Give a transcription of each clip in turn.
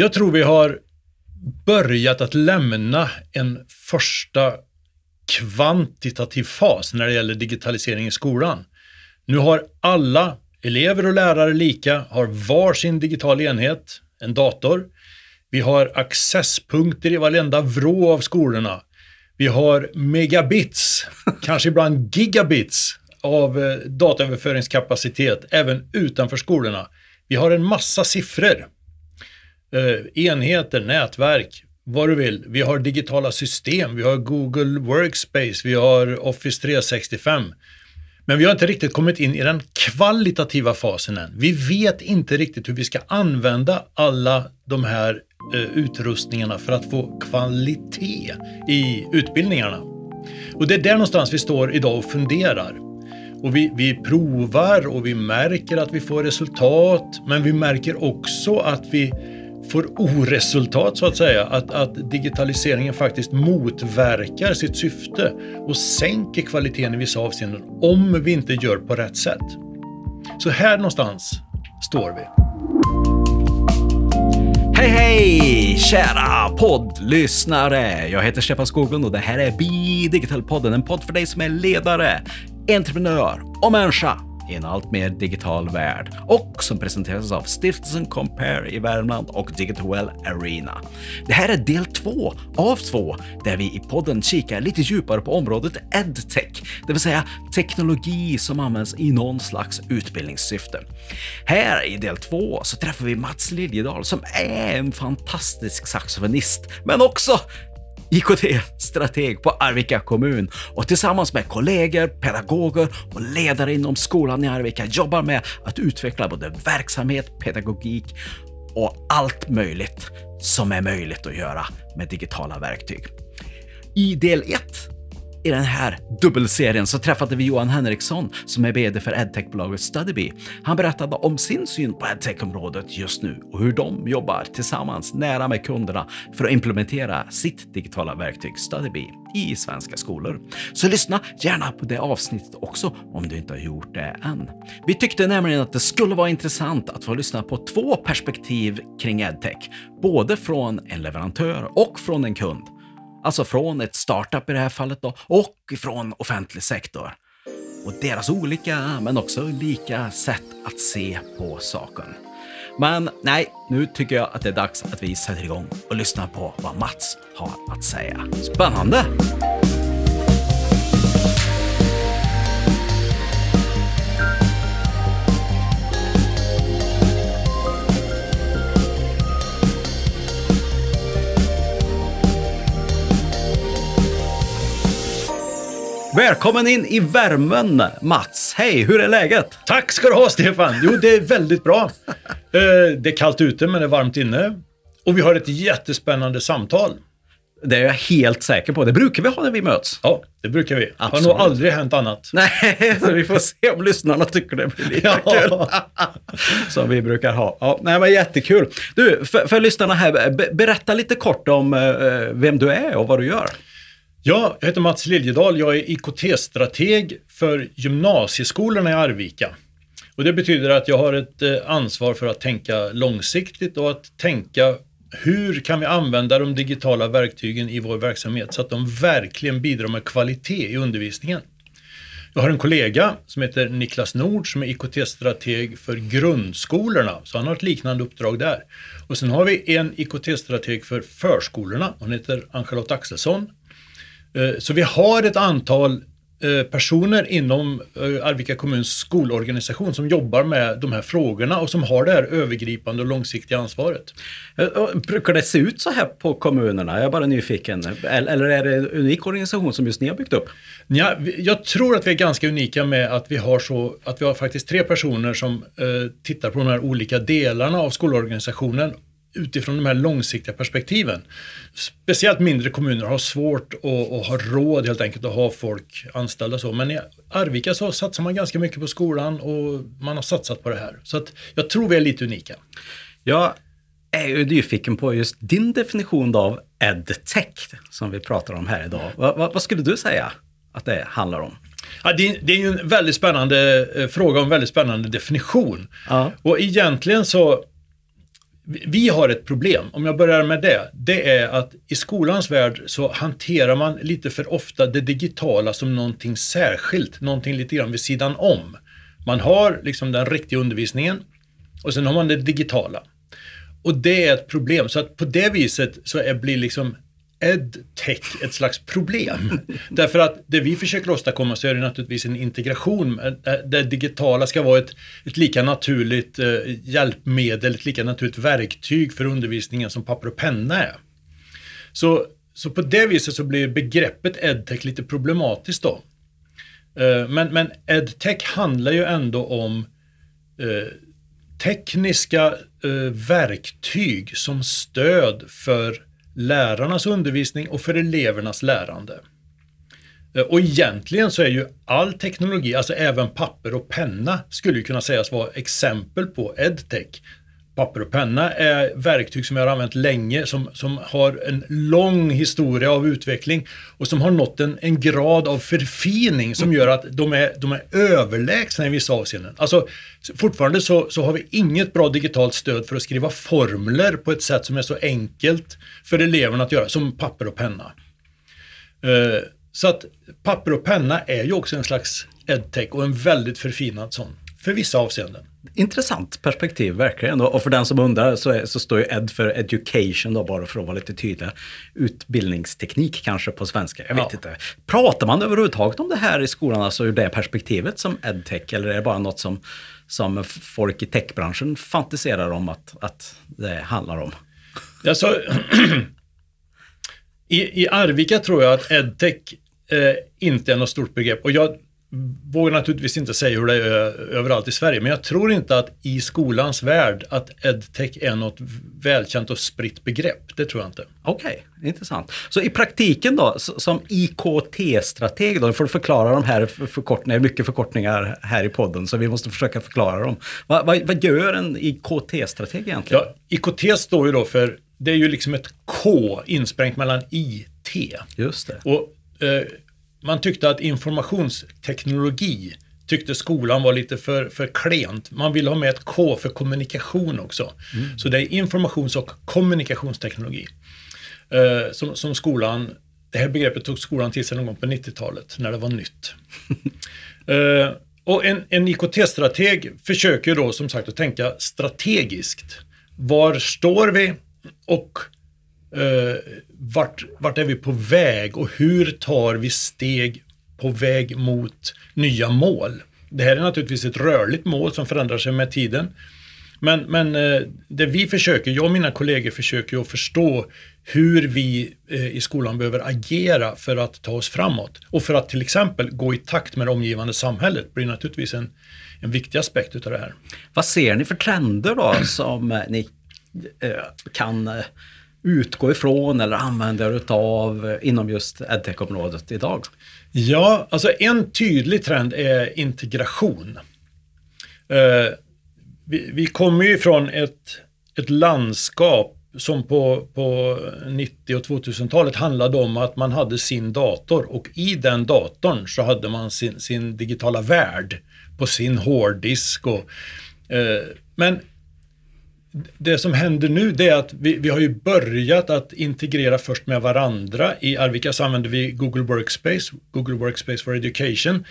Jag tror vi har börjat att lämna en första kvantitativ fas när det gäller digitalisering i skolan. Nu har alla elever och lärare lika, har var sin digital enhet, en dator. Vi har accesspunkter i varenda vrå av skolorna. Vi har megabits, kanske ibland gigabits av eh, dataöverföringskapacitet även utanför skolorna. Vi har en massa siffror. Eh, enheter, nätverk, vad du vill. Vi har digitala system, vi har Google Workspace, vi har Office 365. Men vi har inte riktigt kommit in i den kvalitativa fasen än. Vi vet inte riktigt hur vi ska använda alla de här eh, utrustningarna för att få kvalitet i utbildningarna. Och det är där någonstans vi står idag och funderar. Och vi, vi provar och vi märker att vi får resultat, men vi märker också att vi får oresultat så att säga. Att, att digitaliseringen faktiskt motverkar sitt syfte och sänker kvaliteten i vissa avseenden om vi inte gör på rätt sätt. Så här någonstans står vi. Hej hej kära poddlyssnare! Jag heter Stefan Skoglund och det här är Be Digital-podden, en podd för dig som är ledare, entreprenör och människa i en allt mer digital värld och som presenteras av Stiftelsen Compare i Värmland och Digital Arena. Det här är del två av två där vi i podden kikar lite djupare på området EdTech, det vill säga teknologi som används i någon slags utbildningssyfte. Här i del två så träffar vi Mats Liljedahl som är en fantastisk saxofonist, men också IKT-strateg på Arvika kommun och tillsammans med kollegor, pedagoger och ledare inom skolan i Arvika jobbar med att utveckla både verksamhet, pedagogik och allt möjligt som är möjligt att göra med digitala verktyg. I del 1 i den här dubbelserien så träffade vi Johan Henriksson som är VD för edtechbolaget Studybee. Han berättade om sin syn på edtech-området just nu och hur de jobbar tillsammans nära med kunderna för att implementera sitt digitala verktyg Studybee i svenska skolor. Så lyssna gärna på det avsnittet också om du inte har gjort det än. Vi tyckte nämligen att det skulle vara intressant att få lyssna på två perspektiv kring edtech, både från en leverantör och från en kund. Alltså från ett startup i det här fallet då, och från offentlig sektor. Och deras olika, men också lika sätt att se på saken. Men nej, nu tycker jag att det är dags att vi sätter igång och lyssnar på vad Mats har att säga. Spännande! Välkommen in i värmen, Mats. Hej, hur är läget? Tack ska du ha Stefan! Jo, det är väldigt bra. Eh, det är kallt ute men det är varmt inne. Och vi har ett jättespännande samtal. Det är jag helt säker på. Det brukar vi ha när vi möts. Ja, det brukar vi. Det har nog aldrig hänt annat. Nej, så vi får se om lyssnarna tycker det blir lika Ja. kul. Som vi brukar ha. Ja, nej, men jättekul. Du, för, för lyssnarna här, be, berätta lite kort om eh, vem du är och vad du gör. Ja, jag heter Mats Liljedahl. Jag är IKT-strateg för gymnasieskolorna i Arvika. Och det betyder att jag har ett eh, ansvar för att tänka långsiktigt och att tänka hur kan vi använda de digitala verktygen i vår verksamhet så att de verkligen bidrar med kvalitet i undervisningen. Jag har en kollega som heter Niklas Nord som är IKT-strateg för grundskolorna, så han har ett liknande uppdrag där. Och sen har vi en IKT-strateg för förskolorna, hon heter Ann-Charlotte Axelsson. Eh, Så vi har ett antal eh, personer inom eh, Arvika kommuns skolorganisation som jobbar med de här frågorna och som har det här övergripande och långsiktiga ansvaret. Brukar det se ut så här på kommunerna? Jag är bara nyfiken. Eller är det en unik organisation som just ni har byggt upp? Ja, jag tror att vi är ganska unika med att vi har så att vi har faktiskt tre personer som tittar på de här olika delarna av skolorganisationen utifrån de här långsiktiga perspektiven. Speciellt mindre kommuner har svårt att, att ha råd helt enkelt att ha folk anställda så. Men i Arvika så satsar man ganska mycket på skolan och man har satsat på det här. Så att jag tror vi är lite unika. Jag är ju nyfiken på just din definition av edtech som vi pratar om här idag. Vad, vad, skulle du säga att det handlar om? Ja, det, är- det är ju en väldigt spännande eh, fråga och en väldigt spännande definition. Ja. Och egentligen så, vi har ett problem, om jag börjar med det. Det är att i skolans värld så hanterar man lite för ofta det digitala som någonting särskilt, någonting lite grann vid sidan om. Man har liksom den riktiga undervisningen och sen har man det digitala. Och det är ett problem, så att på det viset så är, blir liksom edtech ett slags problem. Därför att det vi försöker åstadkomma så är det naturligtvis en integration. Det digitala ska vara ett, ett lika naturligt eh, hjälpmedel, ett lika naturligt verktyg för undervisningen som papper och penna är. Så, så på det viset så blir begreppet edtech lite problematiskt då. Eh, men, men edtech handlar ju ändå om eh, tekniska eh, verktyg som stöd för lärarnas undervisning och för elevernas lärande. Eh, och egentligen så är ju all teknologi, alltså även papper och penna, skulle ju kunna sägas vara exempel på edtech. Papper och penna är verktyg som jag har använt länge, som, som har en lång historia av utveckling och som har nått en, en grad av förfining som gör att de är, de är överlägsna i vissa avseenden. Alltså, fortfarande så, så har vi inget bra digitalt stöd för att skriva formler på ett sätt som är så enkelt för eleverna att göra, som papper och penna. Uh, så att papper och penna är ju också en slags edtech och en väldigt förfinad sån, för vissa avseenden intressant perspektiv verkligen. Och för den som undrar så, är, så står ju ED för education då, bara för att vara lite tydlig. Utbildningsteknik kanske på svenska, jag vet ja. inte. Pratar man överhuvudtaget om det här i skolan, alltså ur det perspektivet som edtech, eller är det bara något som, som folk i techbranschen fantiserar om att, att det handlar om? Alltså, i, I Arvika tror jag att edtech eh, inte är något stort begrepp. Och jag vågar naturligtvis inte säga hur det är överallt i Sverige, men jag tror inte att i skolans värld att edtech är något välkänt och spritt begrepp. Det tror jag inte. Okej, okay, intressant. Så i praktiken då, som IKT-strateg då, får du förklara de här förkortningarna, mycket förkortningar här i podden, så vi måste försöka förklara dem. Vad, vad, vad gör en IKT-strateg egentligen? Ja, IKT står ju då för, det är ju liksom ett K insprängt mellan IT. Just det. Och eh, man tyckte att informationsteknologi tyckte skolan var lite för, för klent. Man ville ha med ett K för kommunikation också. Mm. Så det är informations och kommunikationsteknologi. Eh, som, som skolan, det här begreppet tog skolan till sig någon gång på 90-talet när det var nytt. eh, och en, en IKT-strateg försöker då som sagt att tänka strategiskt. Var står vi och eh, vart, vart är vi på väg och hur tar vi steg på väg mot nya mål? Det här är naturligtvis ett rörligt mål som förändrar sig med tiden. Men, men eh, det vi försöker, jag och mina kollegor försöker att förstå hur vi eh, i skolan behöver agera för att ta oss framåt. Och för att till exempel gå i takt med det omgivande samhället blir naturligtvis en, en viktig aspekt utav det här. Vad ser ni för trender då som ni eh, kan utgå ifrån eller använda er utav eh, inom just edtech-området idag? Ja, alltså en tydlig trend är integration. Eh, vi, vi kommer ju ifrån ett, ett landskap som på, på 90 och 2000-talet handlade om att man hade sin dator och i den datorn så hade man sin, sin digitala värld på sin hårddisk. Och, eh, men det som händer nu det är att vi, vi har ju börjat att integrera först med varandra. I Arvika så använder vi Google Workspace, Google Workspace for Education.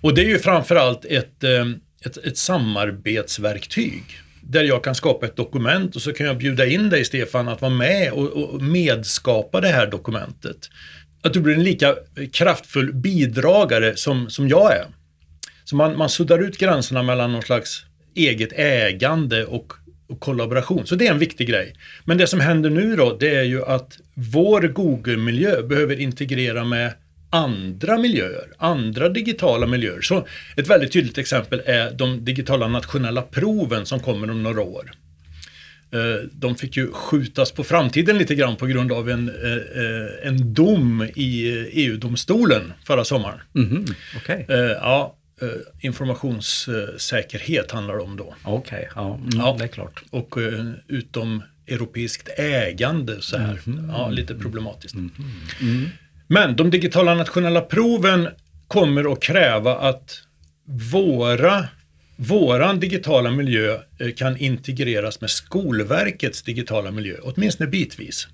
Och det är ju framförallt ett, ehm, ett, ett samarbetsverktyg där jag kan skapa ett dokument och så kan jag bjuda in dig Stefan att vara med och, och medskapa det här dokumentet. Att du blir en lika kraftfull bidragare som, som jag är. Så man, man suddar ut gränserna mellan någon slags eget ägande och och kollaboration. Så det är en viktig grej. Men det som händer nu då, det är ju att vår Google-miljö behöver integrera med andra miljöer, andra digitala miljöer. Så ett väldigt tydligt exempel är de digitala nationella proven som kommer om några år. Eh, de fick ju skjutas på framtiden lite grann på grund av en, eh, eh, en dom i EU-domstolen förra sommaren. Mm okay. Ja, informationssäkerhet handlar det om då. Okej, okay, ja, mm, ja, det är klart. Och eh, utom europeiskt ägande så här. Mm. Ja, lite problematiskt. Mm. Mm. Men de digitala nationella proven kommer att kräva att våra våran digitala miljö eh, kan integreras med Skolverkets digitala miljö, åtminstone bitvis.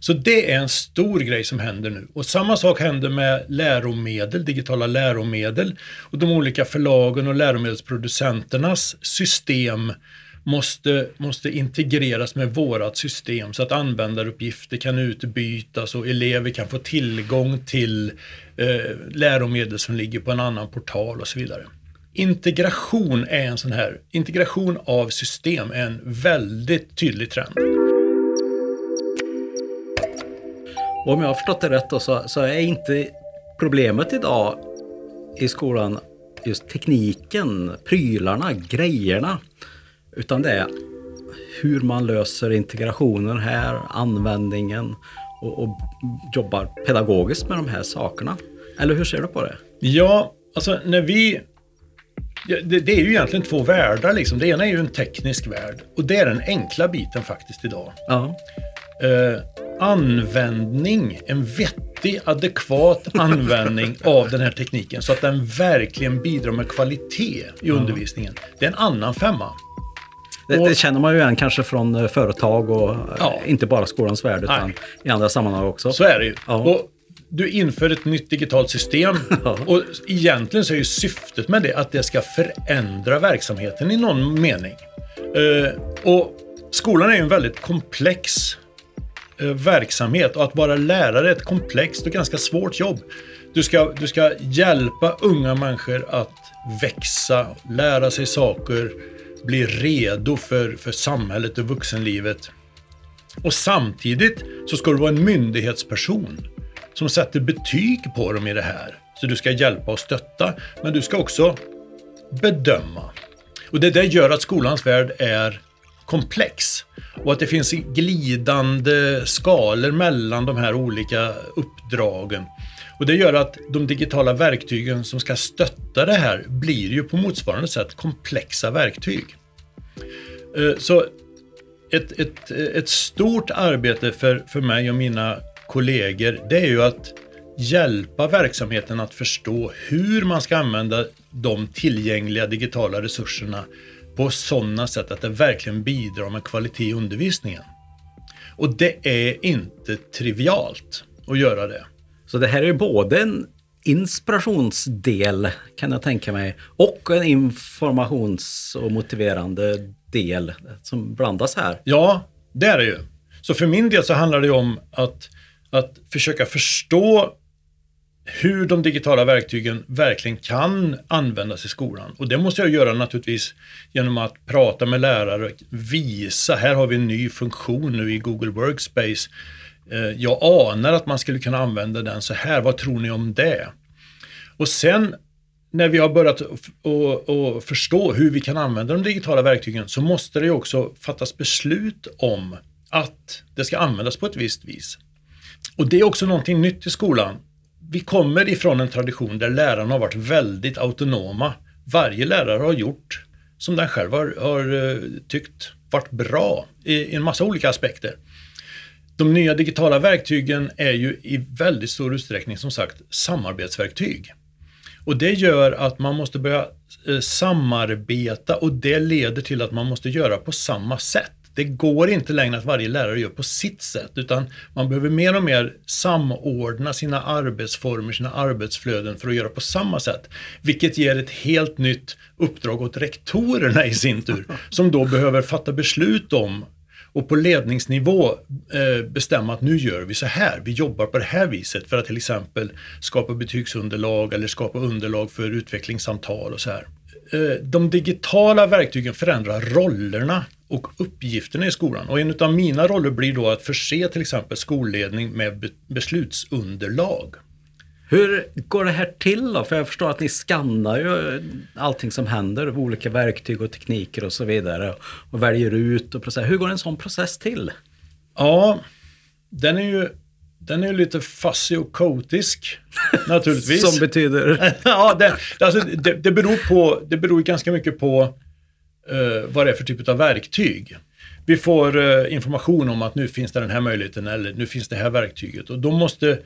Så det är en stor grej som händer nu. Och samma sak händer med läromedel, digitala läromedel. Och de olika förlagen och läromedelsproducenternas system måste, måste integreras med vårat system så att användaruppgifter kan utbytas och elever kan få tillgång till eh, läromedel som ligger på en annan portal och så vidare. Integration är en sån här, integration av system är en väldigt tydlig trend. Och om jag har förstått det rätt då, så, så är inte problemet idag i skolan just tekniken, prylarna, grejerna. Utan det är hur man löser integrationen här, användningen och, och jobbar pedagogiskt med de här sakerna. Eller hur ser du på det? Ja, alltså när vi... Ja, det, det, är ju egentligen två världar liksom. Det ena är ju en teknisk värld och det är den enkla biten faktiskt idag. Ja. Eh, användning, en vettig, adekvat användning av den här tekniken så att den verkligen bidrar med kvalitet i undervisningen. Det är en annan femma. Det, det, känner man ju igen kanske från eh, företag och eh, ja. inte bara skolans värld utan Nej. i andra sammanhang också. Så är det ju. Ja. Och du inför ett nytt digitalt system ja. och egentligen så är ju syftet med det att det ska förändra verksamheten i någon mening. Och skolan är ju en väldigt komplex Eh, verksamhet och att vara lärare är ett komplext och ganska svårt jobb. Du ska, du ska hjälpa unga människor att växa, lära sig saker, bli redo för, för samhället och vuxenlivet. Och samtidigt så ska du vara en myndighetsperson som sätter betyg på dem i det här. Så du ska hjälpa och stötta, men du ska också bedöma. Och det där gör att skolans värld är komplex och att det finns glidande skalor mellan de här olika uppdragen. Och det gör att de digitala verktygen som ska stötta det här blir ju på motsvarande sätt komplexa verktyg. Eh, så ett, ett, ett stort arbete för, för mig och mina kollegor, det är ju att hjälpa verksamheten att förstå hur man ska använda de tillgängliga digitala resurserna på sådana sätt att det verkligen bidrar med kvalitet i undervisningen. Och det är inte trivialt att göra det. Så det här är både en inspirationsdel kan jag tänka mig och en informations och motiverande del som blandas här. Ja, det är det ju. Så för min del så handlar det om att, att försöka förstå hur de digitala verktygen verkligen kan användas i skolan. Och det måste jag göra naturligtvis genom att prata med lärare, visa, här har vi en ny funktion nu i Google Workspace. Eh, jag anar att man skulle kunna använda den så här, vad tror ni om det? Och sen när vi har börjat att förstå hur vi kan använda de digitala verktygen så måste det också fattas beslut om att det ska användas på ett visst vis. Och det är också någonting nytt i skolan. Vi kommer ifrån en tradition där lärarna har varit väldigt autonoma. Varje lärare har gjort som den själv har, har eh, tyckt varit bra i, i en massa olika aspekter. De nya digitala verktygen är ju i väldigt stor utsträckning som sagt samarbetsverktyg. Och det gör att man måste börja eh, samarbeta och det leder till att man måste göra på samma sätt. Det går inte längre att varje lärare gör på sitt sätt utan man behöver mer och mer samordna sina arbetsformer, sina arbetsflöden för att göra på samma sätt. Vilket ger ett helt nytt uppdrag åt rektorerna i sin tur som då behöver fatta beslut om och på ledningsnivå eh, bestämma att nu gör vi så här. Vi jobbar på det här viset för att till exempel skapa betygsunderlag eller skapa underlag för utvecklingssamtal och så här. Eh, de digitala verktygen förändrar rollerna och uppgifterna i skolan. Och en av mina roller blir då att förse till exempel skolledning med beslutsunderlag. Hur går det här till då? För jag förstår att ni skannar ju allting som händer, olika verktyg och tekniker och så vidare och väljer ut och process. Hur går en sån process till? Ja, den är ju den är lite fasciokotisk naturligtvis. som betyder? ja, det, alltså, det, det, beror på, det beror ganska mycket på uh, vad det är för typ av verktyg. Vi får uh, information om att nu finns det den här möjligheten eller nu finns det här verktyget och då måste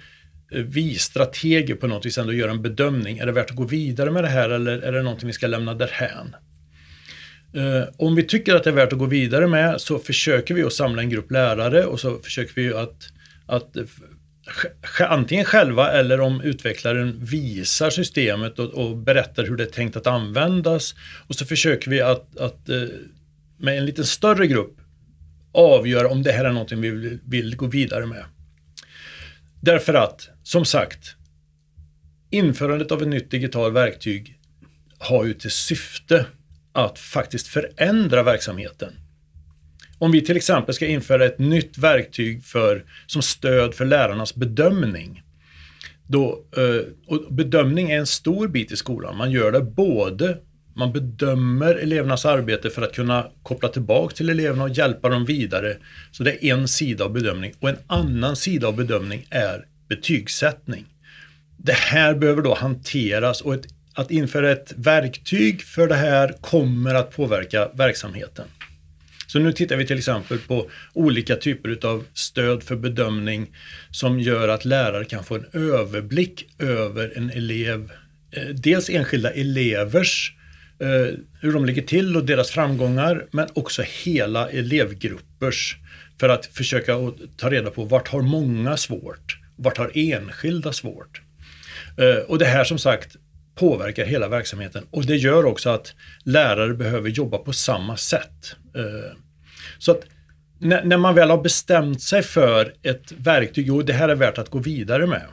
vi strateger på något vis ändå göra en bedömning. Är det värt att gå vidare med det här eller är det någonting vi ska lämna därhän? Eh, om vi tycker att det är värt att gå vidare med så försöker vi att samla en grupp lärare och så försöker vi att, att antingen själva eller om utvecklaren visar systemet och, och, berättar hur det är tänkt att användas. Och så försöker vi att, att eh, med en lite större grupp avgöra om det här är någonting vi vill, vill gå vidare med. Därför att, som sagt, införandet av ett nytt digitalt verktyg har ju till syfte att faktiskt förändra verksamheten. Om vi till exempel ska införa ett nytt verktyg för, som stöd för lärarnas bedömning. Då, eh, och bedömning är en stor bit i skolan. Man gör det både man bedömer elevernas arbete för att kunna koppla tillbaka till eleverna och hjälpa dem vidare. Så det är en sida av bedömning. Och en annan sida av bedömning är betygssättning. Det här behöver då hanteras och ett, att införa ett verktyg för det här kommer att påverka verksamheten. Så nu tittar vi till exempel på olika typer av stöd för bedömning som gör att lärare kan få en överblick över en elev, eh, dels enskilda elevers eh, hur de ligger till och deras framgångar, men också hela elevgruppers för att försöka ta reda på vart har många svårt, vart har enskilda svårt. Eh, och det här som sagt påverkar hela verksamheten och det gör också att lärare behöver jobba på samma sätt. Eh, så att när man väl har bestämt sig för ett verktyg, jo det här är värt att gå vidare med.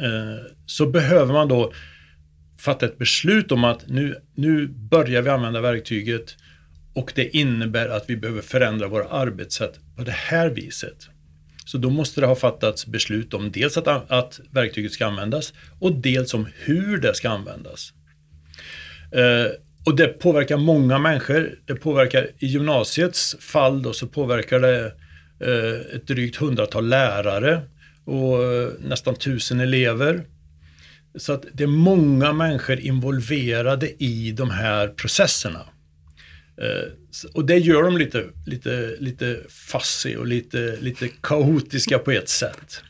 Eh, så behöver man då fatta ett beslut om att nu, nu börjar vi använda verktyget och det innebär att vi behöver förändra våra arbetssätt på det här viset. Så då måste det ha fattats beslut om dels att, att verktyget ska användas och dels om hur det ska användas. Eh, och det påverkar många människor. Det påverkar i gymnasiets fall då så påverkar det eh, ett drygt hundratal lärare och eh, nästan tusen elever. Så att det är många människor involverade i de här processerna. Eh, och det gör dem lite, lite, lite fussy och lite, lite kaotiska på ett sätt.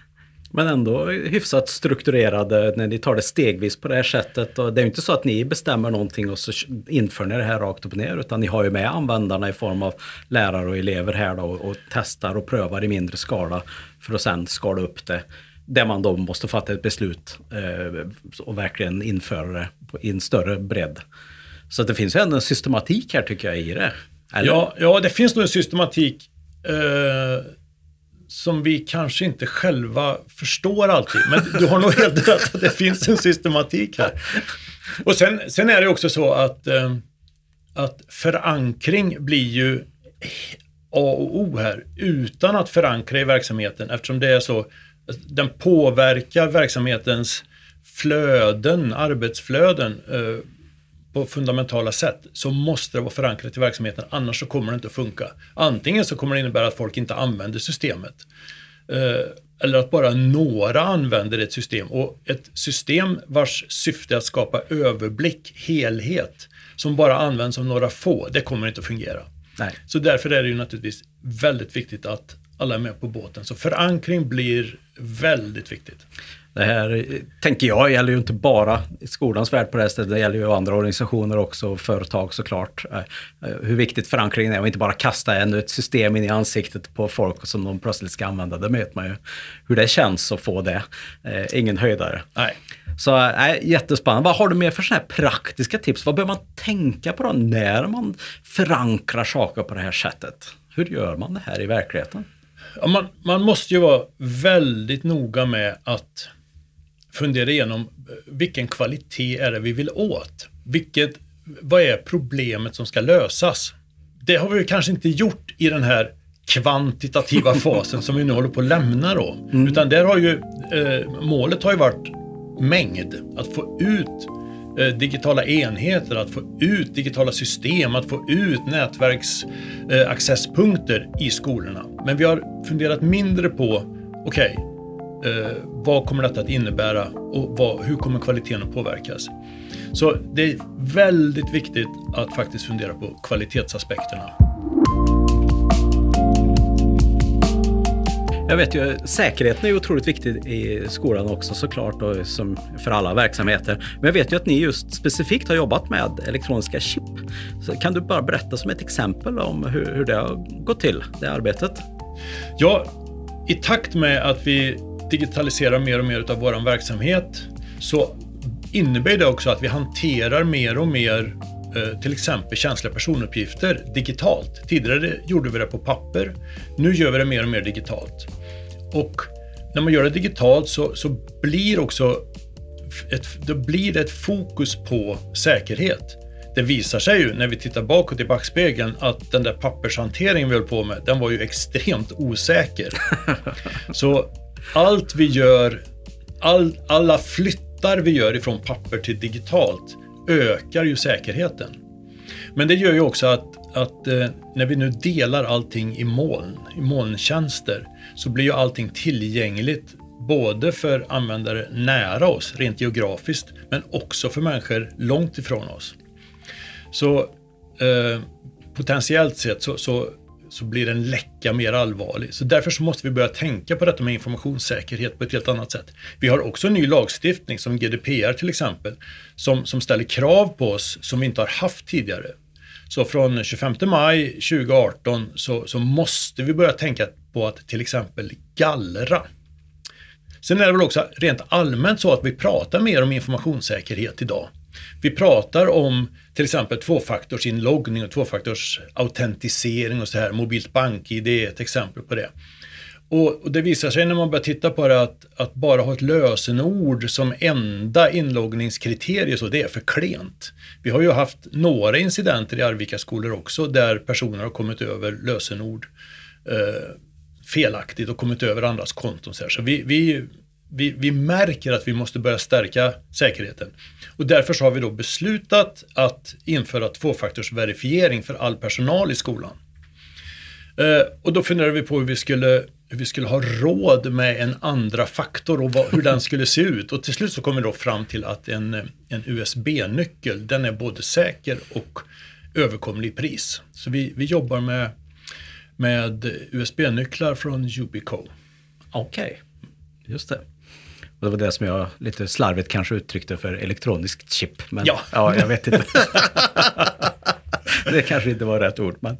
Men ändå hyfsat strukturerade när ni tar det stegvis på det här sättet. Och det är ju inte så att ni bestämmer någonting och så inför ni det här rakt upp och ner. Utan ni har ju med användarna i form av lärare och elever här då och testar och prövar i mindre skala för att sen skala upp det där man då måste fatta ett beslut eh, och verkligen införa det i en större bredd. Så det finns ju ändå en systematik här tycker jag i det. Ja, ja, det finns nog en systematik eh, som vi kanske inte själva förstår alltid. Men du har nog helt rätt att det finns en systematik här. Och sen, sen är det också så att, eh, att förankring blir ju A och O här utan att förankra i verksamheten eftersom det är så den påverkar verksamhetens flöden, arbetsflöden eh, på fundamentala sätt så måste det vara förankrat i verksamheten annars så kommer det inte att funka. Antingen så kommer det innebära att folk inte använder systemet eh, eller att bara några använder ett system och ett system vars syfte är att skapa överblick, helhet som bara används av några få, det kommer inte att fungera. Nej. Så därför är det ju naturligtvis väldigt viktigt att alla är med på båten. Så förankring blir väldigt viktigt. Det här, tänker jag, gäller ju inte bara skolans värld på det här stället, det gäller ju andra organisationer också, företag såklart. Eh, eh, hur viktigt förankringen är och inte bara kasta ännu ett system in i ansiktet på folk som de plötsligt ska använda. Det vet man ju hur det känns att få det. Eh, ingen höjdare. Nej. Så äh, jättespännande. Vad har du mer för sådana här praktiska tips? Vad behöver man tänka på då när man förankrar saker på det här sättet? Hur gör man det här i verkligheten? Ja, man, man måste ju vara väldigt noga med att fundera igenom eh, vilken kvalitet är det vi vill åt? Vilket, vad är problemet som ska lösas? Det har vi kanske inte gjort i den här kvantitativa fasen som vi nu håller på att lämna då. Mm. Utan där har ju eh, målet har ju varit mängd, att få ut Eh, digitala enheter, att få ut digitala system, att få ut nätverksaccesspunkter eh, i skolorna. Men vi har funderat mindre på, okej, okay, eh, vad kommer detta att innebära och vad, hur kommer kvaliteten att påverkas? Så det är väldigt viktigt att faktiskt fundera på kvalitetsaspekterna. Jag vet ju, säkerheten är otroligt viktig i skolan också såklart och som för alla verksamheter. Men jag vet ju att ni just specifikt har jobbat med elektroniska chip. Så kan du bara berätta som ett exempel om hur, hur det har gått till, det arbetet? Ja, i takt med att vi digitaliserar mer och mer av vår verksamhet så innebär det också att vi hanterar mer och mer eh, till exempel känsliga personuppgifter digitalt. Tidigare gjorde vi det på papper. Nu gör vi det mer och mer digitalt. Och när man gör det digitalt så, så blir också ett, då blir det ett fokus på säkerhet. Det visar sig ju när vi tittar bakåt i backspegeln att den där pappershanteringen vi höll på med, den var ju extremt osäker. så allt vi gör, all, alla flyttar vi gör ifrån papper till digitalt ökar ju säkerheten. Men det gör ju också att, att eh, när vi nu delar allting i moln, i molntjänster, så blir ju allting tillgängligt både för användare nära oss, rent geografiskt, men också för människor långt ifrån oss. Så eh, potentiellt sett så, så, så, blir en läcka mer allvarlig. Så därför så måste vi börja tänka på detta med informationssäkerhet på ett helt annat sätt. Vi har också ny lagstiftning som GDPR till exempel, som, som ställer krav på oss som vi inte har haft tidigare. Så från 25 maj 2018 så, så måste vi börja tänka på att till exempel gallra. Sen är det väl också rent allmänt så att vi pratar mer om informationssäkerhet idag. Vi pratar om till exempel tvåfaktorsinloggning och tvåfaktorsautentisering och så här. Mobilt BankID är ett exempel på det. Och, och, det visar sig när man börjar titta på det att, att bara ha ett lösenord som enda inloggningskriterie så det är för klent. Vi har ju haft några incidenter i Arvika skolor också där personer har kommit över lösenord eh, felaktigt och kommit över andras konton. Så, så vi, vi, vi, vi, märker att vi måste börja stärka säkerheten. Och därför så har vi då beslutat att införa tvåfaktorsverifiering för all personal i skolan. Eh, och då funderade vi på hur vi skulle hur vi skulle ha råd med en andra faktor och vad, hur den skulle se ut. Och till slut så kom vi då fram till att en, en USB-nyckel, den är både säker och överkomlig i pris. Så vi, vi jobbar med, med USB-nycklar från Yubico. Okej, okay. just det. Och det var det som jag lite slarvigt kanske uttryckte för elektroniskt chip. Men ja, ja jag vet inte. det kanske inte var rätt ord. Men,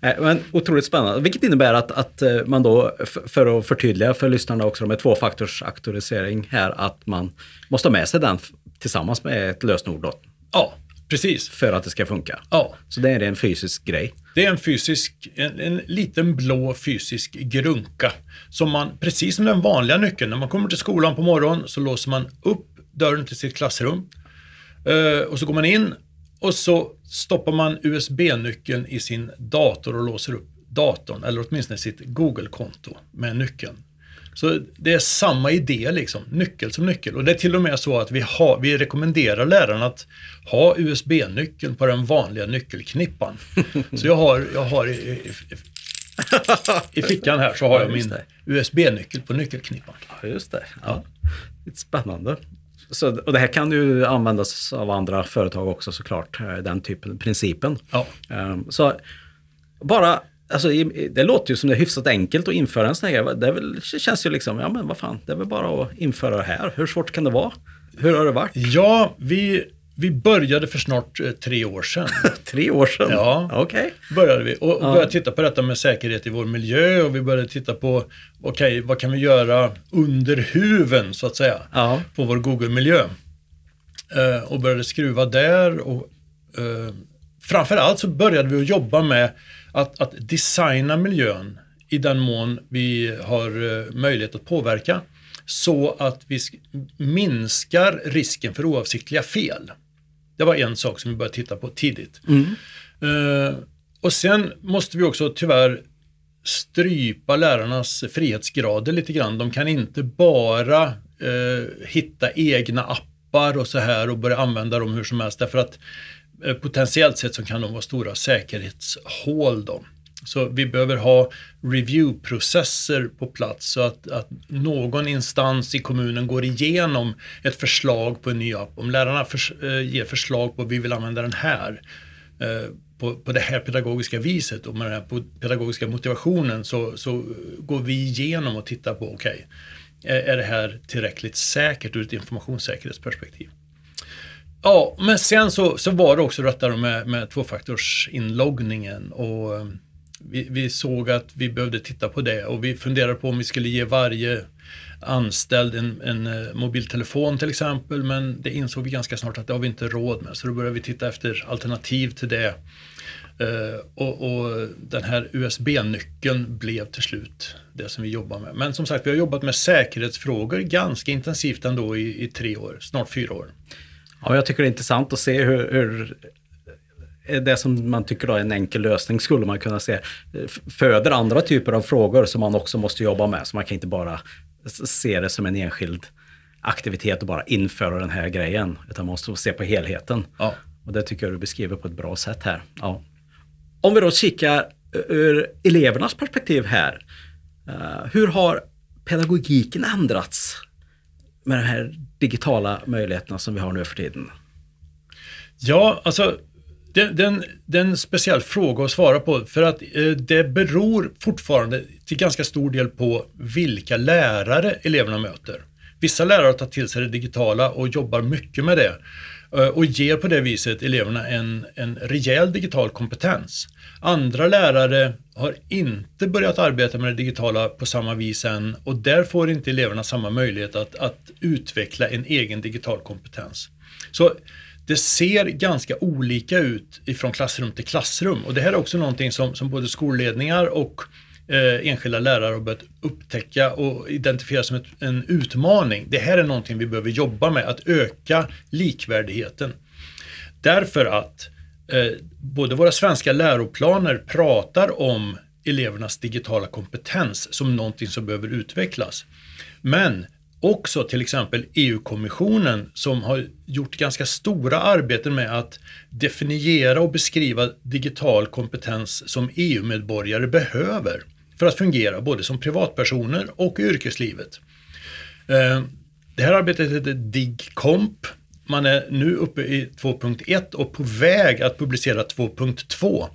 eh, men otroligt spännande. Vilket innebär att, att eh, man då, för att förtydliga för lyssnarna också med tvåfaktorsauktorisering här, att man måste ha med sig den tillsammans med ett lösenord. Då. Ja, precis. För att det ska funka. Ja. Så det är en fysisk grej. Det är en fysisk, en, en, liten blå fysisk grunka. Som man, precis som den vanliga nyckeln, när man kommer till skolan på morgonen så låser man upp dörren till sitt klassrum. Uh, och så går man in och så stoppar man USB-nyckeln i sin dator och låser upp datorn, eller åtminstone sitt Google-konto med nyckeln. Så det är samma idé, liksom, nyckel som nyckel. Och det är till och med så att vi, har, vi rekommenderar lärarna att ha USB-nyckeln på den vanliga nyckelknippan. Så jag har, jag har i, i, i fickan här så har jag min USB-nyckel på nyckelknippan. Ja, just det. Ja. Lite spännande. Så, och det här kan ju användas av andra företag också såklart, eh, den typen, principen. Ja. Um, så bara, alltså, det låter ju som det är hyfsat enkelt att införa en sån här grej. Det, väl, det känns ju liksom, ja men vad fan, det är väl bara att införa det här. Hur svårt kan det vara? Hur har det varit? Ja, vi vi började för snart eh, tre år sedan. tre år sedan? Ja, okay. började vi. Och, och ja. började titta på detta med säkerhet i vår miljö och vi började titta på okay, vad kan vi göra under huven så att säga ja. på vår Google-miljö. Eh, och började skruva där och eh, framförallt så började vi att jobba med att, att designa miljön i den mån vi har eh, möjlighet att påverka så att vi minskar risken för oavsiktliga fel. Det var en sak som vi började titta på tidigt. Mm. Uh, och sen måste vi också tyvärr strypa lärarnas frihetsgrader lite grann. De kan inte bara uh, hitta egna appar och så här och börja använda dem hur som helst därför att Eh, potentiellt sett så kan de vara stora säkerhetshål. Då. Så vi behöver ha reviewprocesser på plats så att, att, någon instans i kommunen går igenom ett förslag på en ny app. Om lärarna för, eh, ger förslag på att vi vill använda den här, eh, på, på det här pedagogiska viset och med den här pedagogiska motivationen så, så går vi igenom och tittar på, okej, okay, är, är det här tillräckligt säkert ur ett informationssäkerhetsperspektiv? Ja, men sen så, så var det också detta med, med tvåfaktorsinloggningen och eh, vi, vi, såg att vi behövde titta på det och vi funderade på om vi skulle ge varje anställd en, en eh, mobiltelefon till exempel men det insåg vi ganska snart att det har vi inte råd med så då började vi titta efter alternativ till det. Uh, och, och, den här USB-nyckeln blev till slut det som vi jobbar med. Men som sagt, vi har jobbat med säkerhetsfrågor ganska intensivt ändå i, i tre år, snart fyra år. Ja, jag tycker det är intressant att se hur, hur det som man tycker är en enkel lösning skulle man kunna se föder andra typer av frågor som man också måste jobba med. Så man kan inte bara se det som en enskild aktivitet och bara införa den här grejen. Utan man måste se på helheten. Ja. Och det tycker jag du beskriver på ett bra sätt här. Ja. Om vi då kikar ur elevernas perspektiv här. Uh, hur har pedagogiken ändrats med de här digitala möjligheterna som vi har nu för tiden? Ja, alltså det, det, är en speciell fråga att svara på för att eh, det beror fortfarande till ganska stor del på vilka lärare eleverna möter. Vissa lärare tar till sig det digitala och jobbar mycket med det eh, och ger på det viset eleverna en, en rejäl digital kompetens. Andra lärare har inte börjat arbeta med det digitala på samma vis än och där får inte eleverna samma möjlighet att, att utveckla en egen digital kompetens. Så det ser ganska olika ut ifrån klassrum till klassrum och det här är också någonting som, som både skolledningar och eh, enskilda lärare har börjat upptäcka och identifiera som ett, en utmaning. Det här är någonting vi behöver jobba med, att öka likvärdigheten. Därför att eh, både våra svenska läroplaner pratar om elevernas digitala kompetens som någonting som behöver utvecklas. Men också till exempel EU-kommissionen som har gjort ganska stora arbeten med att definiera och beskriva digital kompetens som EU-medborgare behöver för att fungera både som privatpersoner och i yrkeslivet. Eh, det här arbetet heter DIGCOMP. Man är nu uppe i 2.1 och på väg att publicera 2.2.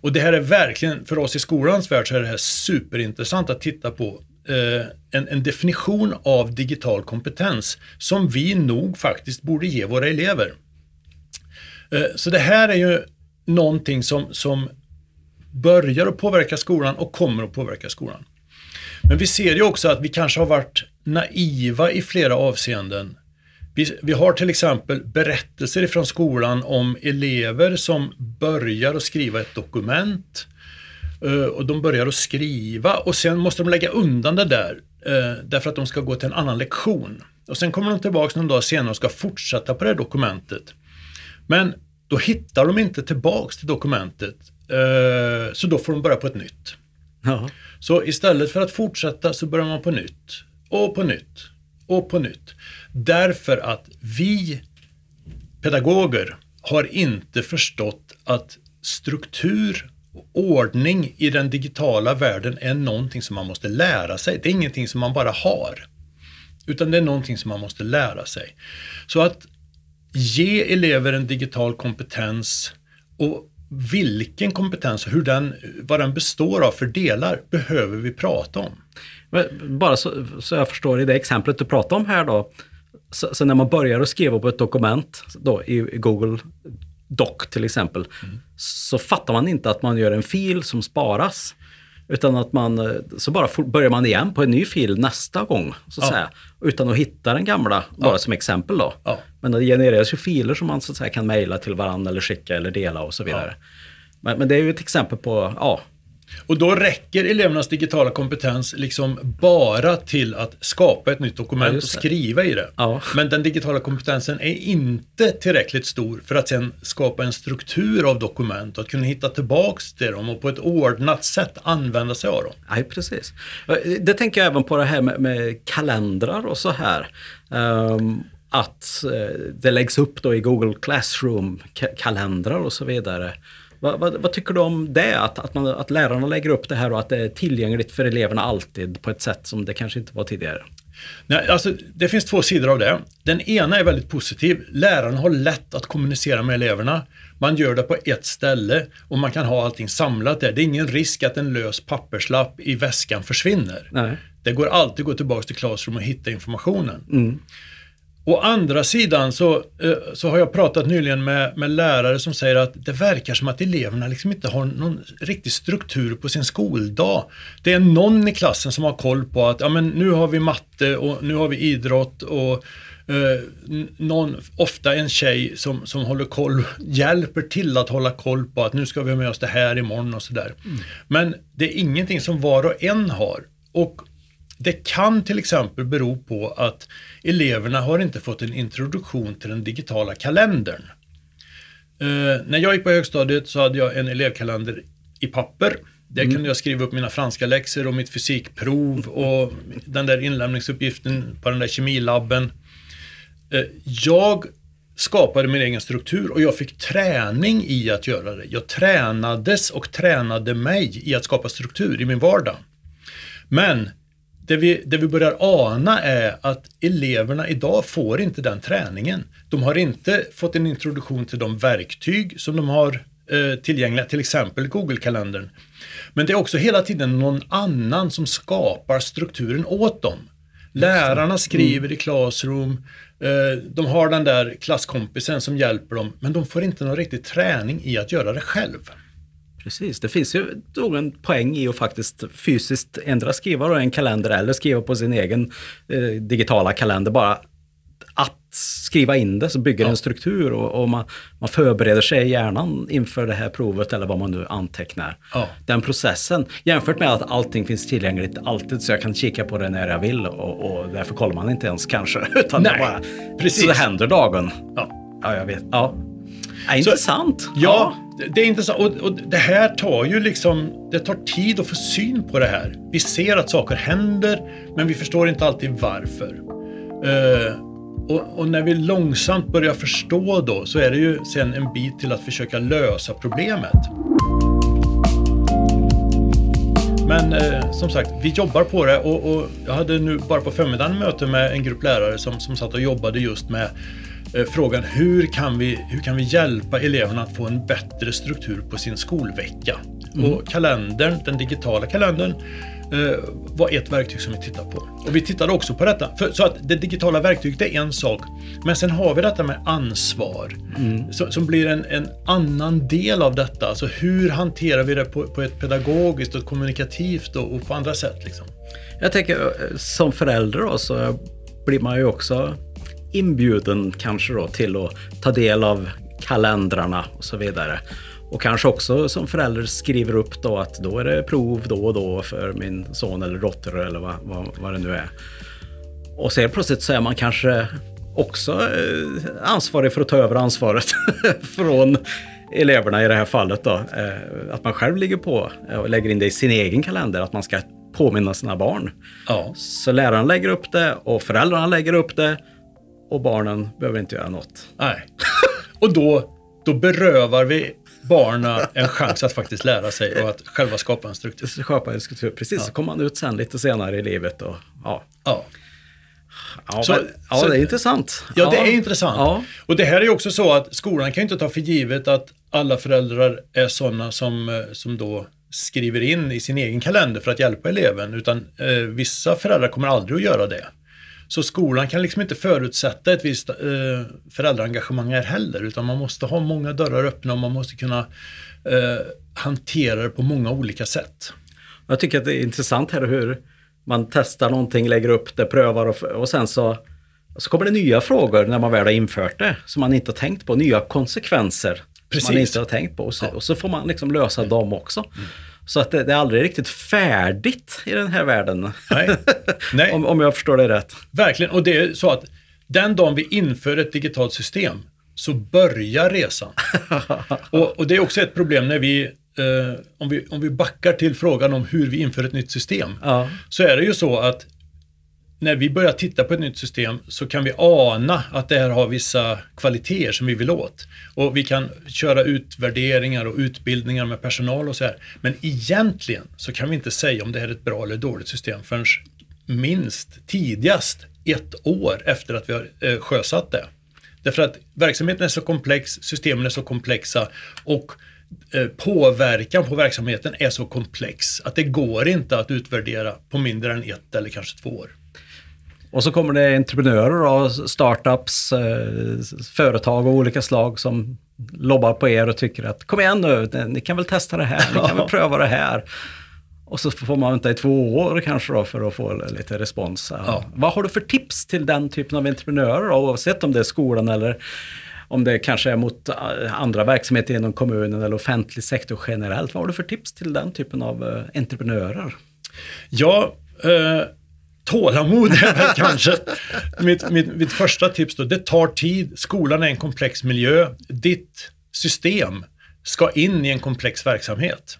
Och det här är verkligen, för oss i skolans värld så är det här superintressant att titta på eh, en, en, definition av digital kompetens som vi nog faktiskt borde ge våra elever. Eh, så det här är ju någonting som, som börjar att påverka skolan och kommer att påverka skolan. Men vi ser ju också att vi kanske har varit naiva i flera avseenden. Vi, vi har till exempel berättelser från skolan om elever som börjar att skriva ett dokument Eh, och de börjar att skriva och sen måste de lägga undan det där uh, därför att de ska gå till en annan lektion. Och sen kommer de tillbaka någon dag senare och ska fortsätta på det här dokumentet. Men då hittar de inte tillbaks till dokumentet uh, så då får de börja på ett nytt. Ja. Så istället för att fortsätta så börjar man på nytt och på nytt och på nytt. Därför att vi pedagoger har inte förstått att struktur och ordning i den digitala världen är någonting som man måste lära sig. Det är ingenting som man bara har. Utan det är någonting som man måste lära sig. Så att ge elever en digital kompetens och vilken kompetens och hur den, vad den består av för delar behöver vi prata om. Bara så, så jag förstår i det exemplet du pratar om här då. Så, så när man börjar att skriva på ett dokument då, i, i Google Doc till exempel, mm. så fattar man inte att man gör en fil som sparas. Utan att man, eh, så bara börjar man igen på en ny fil nästa gång, så att ja. säga. Utan att hitta den gamla, bara ja. som exempel då. Ja. Men det genereras ju filer som man så att säga kan mejla till varandra eller skicka eller dela och så vidare. Men, men, det är ju ett exempel på, ja, och då räcker elevernas digitala kompetens liksom bara till att skapa ett nytt dokument ja, och skriva i det. Ja. Men den digitala kompetensen är inte tillräckligt stor för att sen skapa en struktur av dokument och att kunna hitta tillbaks till dem och på ett ordnat sätt använda sig av dem. Nej, precis. Det tänker jag även på det här med, med kalendrar och så här. Um, att eh, det läggs upp då i Google Classroom kalendrar och så vidare. Vad, vad, vad, tycker du om det? Att, att, man, att lärarna lägger upp det här och att det är tillgängligt för eleverna alltid på ett sätt som det kanske inte var tidigare? Nej, alltså, det finns två sidor av det. Den ena är väldigt positiv. Lärarna har lätt att kommunicera med eleverna. Man gör det på ett ställe och man kan ha allting samlat där. Det är ingen risk att en lös papperslapp i väskan försvinner. Nej. Det går alltid att gå tillbaka till Classroom och hitta informationen. Mm. Å andra sidan så, eh, så har jag pratat nyligen med, med lärare som säger att det verkar som att eleverna liksom inte har någon riktig struktur på sin skoldag. Det är någon i klassen som har koll på att ja, men nu har vi matte och nu har vi idrott och eh, någon, ofta en tjej som, som håller koll, hjälper till att hålla koll på att nu ska vi ha med oss det här imorgon och sådär. Men det är ingenting som var och en har. Och det kan till exempel bero på att eleverna har inte fått en introduktion till den digitala kalendern. Eh, när jag gick på högstadiet så hade jag en elevkalender i papper. Där kunde jag skriva upp mina franska läxor och mitt fysikprov och den där inlämningsuppgiften på den där kemilabben. Eh, jag skapade min egen struktur och jag fick träning i att göra det. Jag tränades och tränade mig i att skapa struktur i min vardag. Men det vi, det vi börjar ana är att eleverna idag får inte den träningen. De har inte fått en introduktion till de verktyg som de har eh, tillgängliga, till exempel Google-kalendern. Men det är också hela tiden någon annan som skapar strukturen åt dem. Lärarna skriver i Classroom, eh, de har den där klasskompisen som hjälper dem, men de får inte någon riktig träning i att göra det själv. Precis, det finns ju då en poäng i att faktiskt fysiskt ändra skriva en kalender eller skriva på sin egen eh, digitala kalender. Bara att skriva in det så bygger det en struktur och, och man, man förbereder sig i hjärnan inför det här provet eller vad man nu antecknar. Ja. Den processen jämfört med att allting finns tillgängligt alltid så jag kan kika på det när jag vill och, och därför kollar man inte ens kanske. Utan Nej, bara, precis. Så det händer dagen. Ja. Ja, jag vet. Ja. Ja, intressant. Ja, det- är intressant. Och, och det här tar ju liksom, det tar tid att få syn på det här. Vi ser att saker händer, men vi förstår inte alltid varför. Eh, och, och när vi långsamt börjar förstå då, så är det ju sen en bit till att försöka lösa problemet. Men eh, som sagt, vi jobbar på det och, och jag hade nu bara på förmiddagen möte med en grupp lärare som, som satt och jobbade just med frågan hur kan, vi, hur kan vi hjälpa eleverna att få en bättre struktur på sin skolvecka? Och kalendern, den digitala kalendern, eh, var ett verktyg som vi tittade på. Och vi tittade också på detta. För, så att det digitala verktyget är en sak, men sen har vi detta med ansvar som, som blir en, en annan del av detta. Alltså hur hanterar vi det på, på ett pedagogiskt och kommunikativt och, och på andra sätt? Liksom. Jag tänker eh, som förälder då, så blir man ju också inbjuden kanske då till att ta del av kalendrarna och så vidare. Och kanske också som förälder skriver upp då att då är det prov då och då för min son eller dotter eller vad, vad, vad det nu är. Och sen plötsligt så är man kanske också eh, ansvarig för att ta över ansvaret från eleverna i det här fallet då. Eh, att man själv ligger på och lägger in det i sin egen kalender, att man ska påminna sina barn. Ja. Så läraren lägger upp det och föräldrarna lägger upp det och barnen behöver inte göra något. Nej. Och då, då berövar vi barnen en chans att faktiskt lära sig och att själva skapa en struktur. Så skapar en struktur. Precis, så kommer man ut sen lite senare i livet och ja. Ja. Ja, Så- men, ja så- det är intressant. Ja, det är intressant. Ja. Och det här är ju också så att skolan kan ju inte ta för givet att alla föräldrar är sådana som, eh, som då skriver in i sin egen kalender för att hjälpa eleven, utan eh, vissa föräldrar kommer aldrig att göra det. Så skolan kan liksom inte förutsätta ett visst eh, föräldraengagemang här heller, utan man måste ha många dörrar öppna och man måste kunna eh, hantera det på många olika sätt. Jag tycker att det är intressant här hur man testar någonting, lägger upp det, prövar och, och sen så, så kommer det nya frågor när man väl har infört det som man inte har tänkt på. Nya konsekvenser Precis. som man inte har tänkt på. Och så, Ja. och så får man liksom lösa dem också. Så att det, det är aldrig riktigt färdigt i den här världen. Nej. Nej. om, om jag förstår det rätt. Verkligen, och det är så att den dagen vi inför ett digitalt system så börjar resan. och, och det är också ett problem när vi, eh, om vi, om vi backar till frågan om hur vi inför ett nytt system, Ja. så är det ju så att när vi börjar titta på ett nytt system så kan vi ana att det här har vissa kvaliteter som vi vill åt. Och vi kan köra utvärderingar och utbildningar med personal och så här. Men egentligen så kan vi inte säga om det här är ett bra eller dåligt system förrän minst tidigast ett år efter att vi har eh, sjösatt det. Därför att verksamheten är så komplex, systemen är så komplexa och eh, påverkan på verksamheten är så komplex att det går inte att utvärdera på mindre än ett eller kanske två år. Och så kommer det entreprenörer och startups, eh, företag av olika slag som lobbar på er och tycker att kom igen nu, ni kan väl testa det här, ni kan väl pröva det här. Och så får man vänta i två år kanske då för att få lite respons. Ja. Vad har du för tips till den typen av entreprenörer då, oavsett om det är skolan eller om det kanske är mot eh, andra verksamheter inom kommunen eller offentlig sektor generellt. Vad har du för tips till den typen av uh, entreprenörer? Ja, eh, tålamod är väl kanske mitt, mitt, mitt första tips. Då. Det tar tid. Skolan är en komplex miljö. Ditt system ska in i en komplex verksamhet.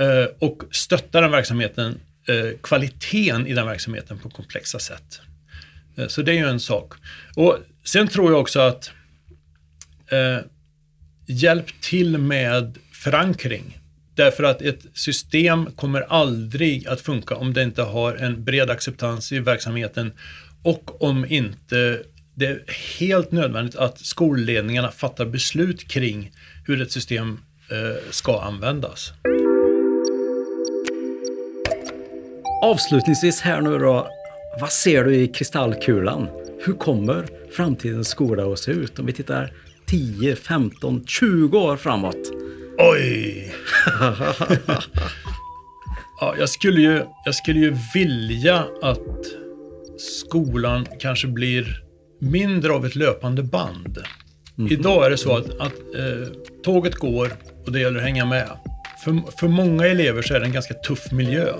Eh, och stötta den verksamheten, eh, kvaliteten i den verksamheten på komplexa sätt. Eh, så det är ju en sak. Och Sen tror jag också att eh, hjälp till med förankring. Därför att ett system kommer aldrig att funka om det inte har en bred acceptans i verksamheten och om inte det är helt nödvändigt att skolledningarna fattar beslut kring hur ett system eh, ska användas. Avslutningsvis här nu då, vad ser du i kristallkulan? Hur kommer framtidens skola att se ut om vi tittar 10, 15, 20 år framåt? Oj! ja, jag, skulle ju, jag skulle ju vilja att skolan kanske blir mindre av ett löpande band. Mm. Idag är det så att, att eh, tåget går och det gäller att hänga med. För, för många elever så är det en ganska tuff miljö.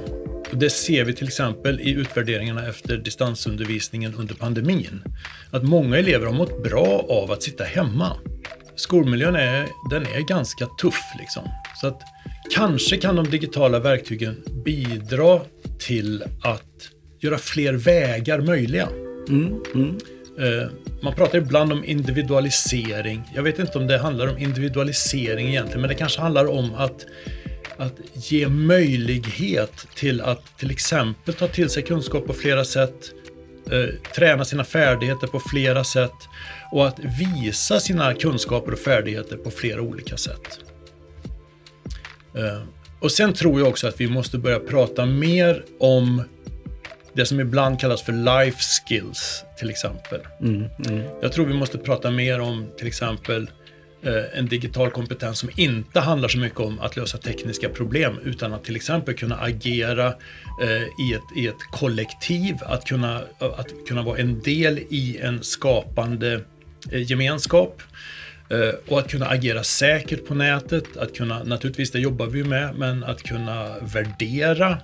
Och det ser vi till exempel i utvärderingarna efter distansundervisningen under pandemin. Att många elever har mått bra av att sitta hemma. Skolmiljön är, den är ganska tuff. Liksom. Så att kanske kan de digitala verktygen bidra till att göra fler vägar möjliga. Mm, mm. Eh, man pratar ibland om individualisering. Jag vet inte om det handlar om individualisering egentligen, men det kanske handlar om att att ge möjlighet till att till exempel ta till sig kunskap på flera sätt, eh, träna sina färdigheter på flera sätt och att visa sina kunskaper och färdigheter på flera olika sätt. Eh, och sen tror jag också att vi måste börja prata mer om det som ibland kallas för life skills till exempel. Mm, mm. Jag tror vi måste prata mer om till exempel Eh, en digital kompetens som inte handlar så mycket om att lösa tekniska problem utan att till exempel kunna agera eh, i, ett, i ett kollektiv, att kunna, att kunna vara en del i en skapande eh, gemenskap och att kunna agera säkert på nätet, att kunna, naturligtvis det jobbar vi med, men att kunna värdera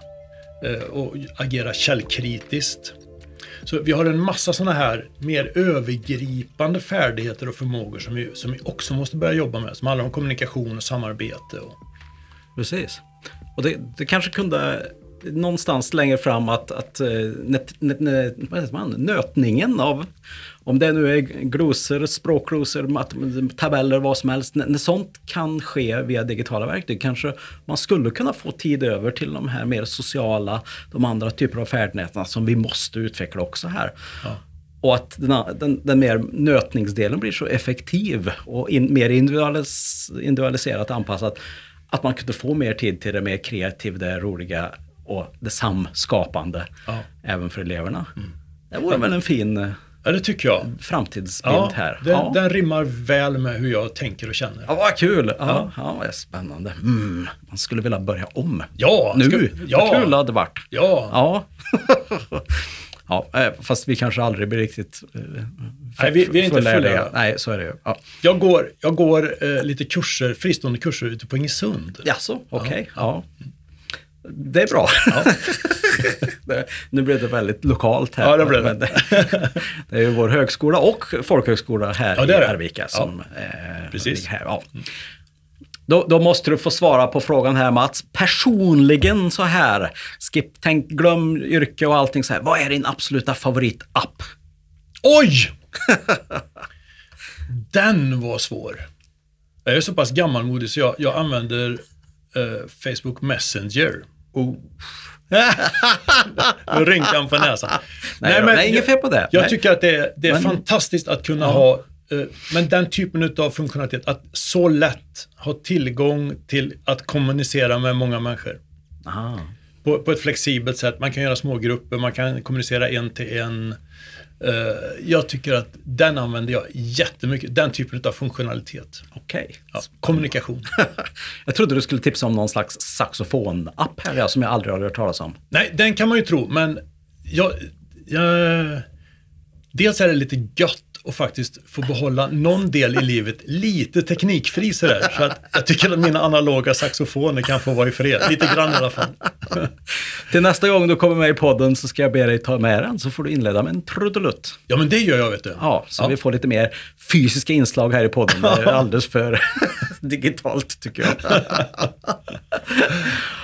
och agera källkritiskt. Så vi har en massa sådana här mer övergripande färdigheter och förmågor som vi, som vi också måste börja jobba med, som handlar om kommunikation och samarbete. Och... Precis. Och det, det kanske kunde någonstans längre fram att, att eh, vad heter man? nötningen av, om det nu är glosor, språkglosor, tabeller, vad som helst. När sånt kan ske via digitala verktyg kanske man skulle kunna få tid över till de här mer sociala, de andra typer av färdigheterna som vi måste utveckla också här. Ja. Och att den, den, den, mer nötningsdelen blir så effektiv och in, mer individualis, individualiserat anpassat att man kunde få mer tid till det mer kreativa, det roliga och det samskapande ja. även för eleverna. Mm. Det vore väl en fin eh, Ja, det tycker jag. Framtidsbild ja, här. Den, ja. den rimmar väl med hur jag tänker och känner. Ja, vad kul! Ja, ja. vad spännande. Mm, man skulle vilja börja om. Ja! Nu! Ska, ja. Vad kul det hade varit. Ja! Ja. ja, eh, fast vi kanske aldrig blir riktigt uh, Nej, vi, vi är inte fullärdiga. Nej, så är det ju. Ja. Jag går, jag går uh, lite kurser, fristående kurser ute på Ingesund. Jaså, okej. Okay. Ja. Det är bra. Ja. nu blev det väldigt lokalt här. Ja, det blev det. det är ju vår högskola och folkhögskola här ja, i Arvika som eh, Precis. här. Ja. Då, då, måste du få svara på frågan här Mats. Personligen så här, skip, tänk, glöm yrke och allting så här. Vad är din absoluta favoritapp? Oj! Den var svår. Jag är så pass gammalmodig så jag, jag använder uh, Facebook Messenger. Oh. och rynkan på näsan. Nej, Nej, men är inget fel på det. Jag Nej. tycker att det är, det är men, fantastiskt att kunna ja. ha, eh, men den typen av funktionalitet, att så lätt ha tillgång till att kommunicera med många människor. På, på, ett flexibelt sätt. Man kan göra små grupper, man kan kommunicera en till en. Uh, jag tycker att den använder jag jättemycket, den typen av funktionalitet. Okej. Okay. Ja, kommunikation. jag trodde du skulle tipsa om någon slags saxofon-app här, som jag aldrig har hört talas om. Nej, den kan man ju tro, men jag, jag, dels är det lite gött och faktiskt få behålla någon del i livet lite teknikfri sådär. Så att jag tycker att mina analoga saxofoner kan få vara i fred. Lite grann i alla fall. Till nästa gång du kommer med i podden så ska jag be dig ta med den så får du inleda med en trudelutt. Ja men det gör jag vet du. Ja, så ja. vi får lite mer fysiska inslag här i podden. Det är alldeles för digitalt tycker jag.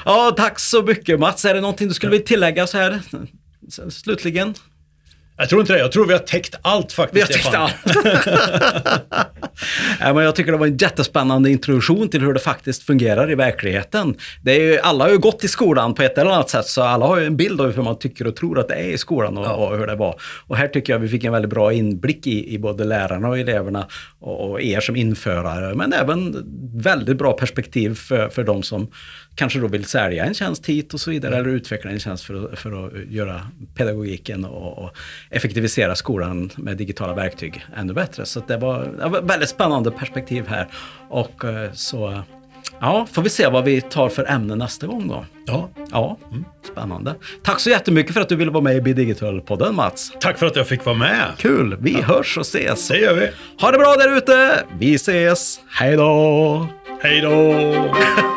ja, tack så mycket Mats. Är det någonting du skulle vilja tillägga så här slutligen? Jag tror inte det. Jag tror vi har täckt allt faktiskt. Vi har täckt allt. ja, men jag tycker det var en jättespännande introduktion till hur det faktiskt fungerar i verkligheten. Det är ju, alla har ju gått i skolan på ett eller annat sätt, så alla har ju en bild av hur man tycker och tror att det är i skolan och, ja. och hur det var. Och här tycker jag vi fick en väldigt bra inblick i, i både lärarna och eleverna och, er som införare, men även väldigt bra perspektiv för, för de som kanske då vill sälja en tjänst hit och så vidare, eller utveckla en tjänst för att, för att göra pedagogiken och, och effektivisera skolan med digitala verktyg ännu bättre. Så det var, det var väldigt spännande perspektiv här. Och eh, så Ja, får vi se vad vi tar för ämne nästa gång då. Ja. Ja, mm. spännande. Tack så jättemycket för att du ville vara med i Be Digital-podden Mats. Tack för att jag fick vara med. Kul, vi ja. hörs och ses. Det gör vi. Ha det bra där ute. Vi ses. Hej då. Hej då.